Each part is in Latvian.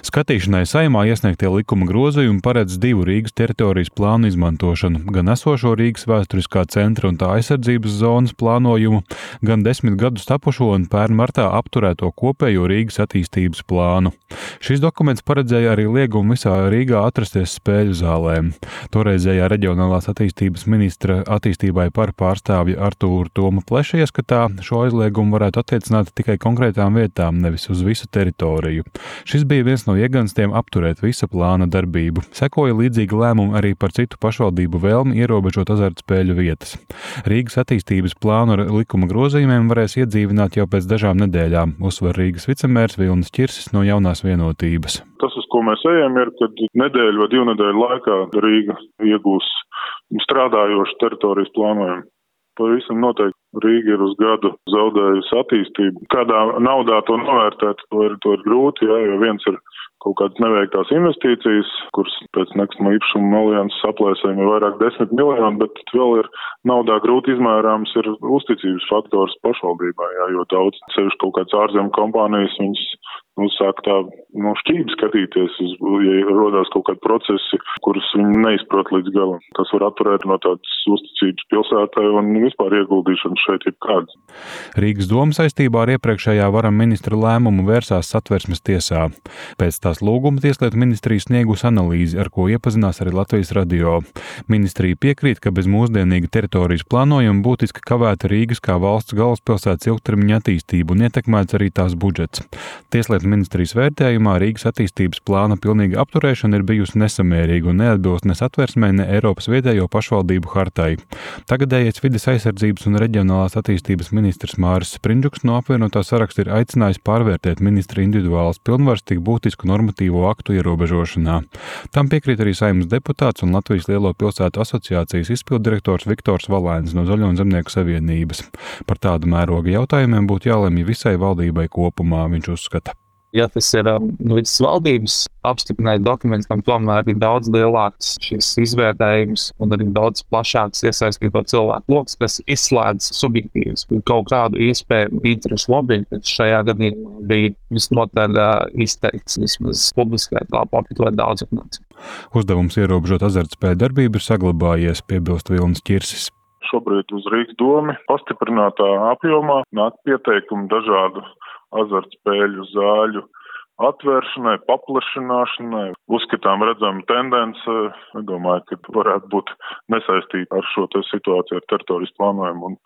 Skatīšanai saimā iesniegtie likuma grozījumi paredz divu Rīgas teritorijas plānu izmantošanu - gan esošo Rīgas vēsturiskā centra un tā aizsardzības zonas plānojumu, gan desmit gadus tapušo un pērn martā apturēto kopējo Rīgas attīstības plānu. Šis dokuments paredzēja arī liegumu visā Rīgā atrasties spēļu zālēm. Toreizējā reģionālās attīstības ministra attīstībai par pārstāvju Artūru Tomu Pleša ieskatā šo aizliegumu varētu attiecināt tikai konkrētām vietām, nevis uz visu teritoriju. Šis bija viens no ieganstiem apturēt visa plāna darbību. Sekoja līdzīgi lēmumi arī par citu pašvaldību vēlmi ierobežot azartspēļu vietas. Rīgas attīstības plānu ar likuma grozījumiem varēs iedzīvināt jau pēc dažām nedēļām, uzsver Rīgas vicemērs Vilnis Čirsis no jaunās vienotības. Tas, uz ko mēs ejam, ir, kad nedēļu vai divu nedēļu laikā Rīga iegūs strādājošu teritorijas plānojumu. Pavisam noteikti Rīga ir uz gadu zaudējusi attīstību. Kādā naudā to novērtēt, to ir, to ir grūti, jā, jo viens ir kaut kādas neveiktās investīcijas, kuras pēc nekustamā īpašuma alianses aplēsēm ir vairāk desmit miljoni, bet vēl ir naudā grūti izmērāms ir uzticības faktors pašvaldībai, jā, jo daudz sevišķi kaut kāds ārzemju kompānijas, viņas nu, sāk tā no šķības skatīties, uz, ja rodās kaut kādi procesi, kurus viņi neizprot līdz galam. Tas var atturēt no tādas uzticības pilsētai un vispār ieguldīšanas šeit ir kāds. Rīgas doma saistībā ar iepriekšējā varam ministra lēmumu vērsās satversmes tiesā. Pēc tās lūguma tieslietu ministrija sniegus analīzi, ar ko iepazinās arī Latvijas radio. Ministrija piekrīt, ka bez mūsdienīga teritorijas plānojuma būtiski kavēta Rīgas kā valsts galvaspilsētas ilgtermiņa attīstību un ietekmēts arī tās budžets. Tieslietu ministrijas vērtējumā Rīgas attīstības plāna pilnīga apturēšana ir bijusi nesamērīga un neatbilst ne satversmē, ne Eiropas vietējo pašvaldību hartai. Tagadējais vides aizsardzības un reģionālās attīstības ministrs Māris Sprindžuks no apvienotā saraksta ir aicinājis pārvērtēt ministra individuālas pilnvaras tik būtisku normatīvo aktu ierobežošanā. Tam piekrīt arī saimnes deputāts un Latvijas Lielo pilsētu asociācijas izpildirektors Viktors Valēns no Zaļo un Zemnieku savienības. Par tādu mēroga jautājumiem būtu jālemj visai valdībai kopumā, viņš uzskata. Ja tas ir nu, visas valdības apstiprināts dokuments, tam tomēr ir daudz lielāks šis izvērtējums un arī daudz plašāks iesaistīto cilvēku lokus, kas izslēdz subjektīvas kaut kādu iespēju interesu lobby, kas šajā gadījumā bija visnotaļ uh, izteikts vismaz publiskajā telpā, bet ļoti daudz informācijas. Uzdevums ierobežot azartspēļu darbību ir saglabājies, piebilst Vilnis Čirsis. Šobrīd uz Rīgas domu pastiprinātā apjomā nāk pieteikumi dažādu azartspēļu zāļu atvēršanai, paplašināšanai. Uzskatām, redzam tendence, domāju, ka varētu būt nesaistīta ar šo situāciju, ar teritorijas plānojumu un,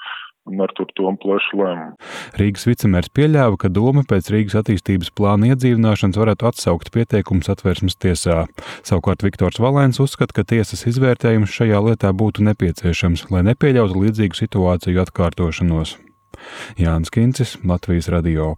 un ar to tomu plašu lēmumu. Rīgas vicemērs pieļāva, ka doma pēc Rīgas attīstības plāna iedzīvināšanas varētu atsaukt pieteikumus atvērsmes tiesā. Savukārt Viktors Valēns uzskata, ka tiesas izvērtējums šajā lietā būtu nepieciešams, lai nepieļautu līdzīgu situāciju atkārtošanos. Jānis Kincis, Latvijas radio.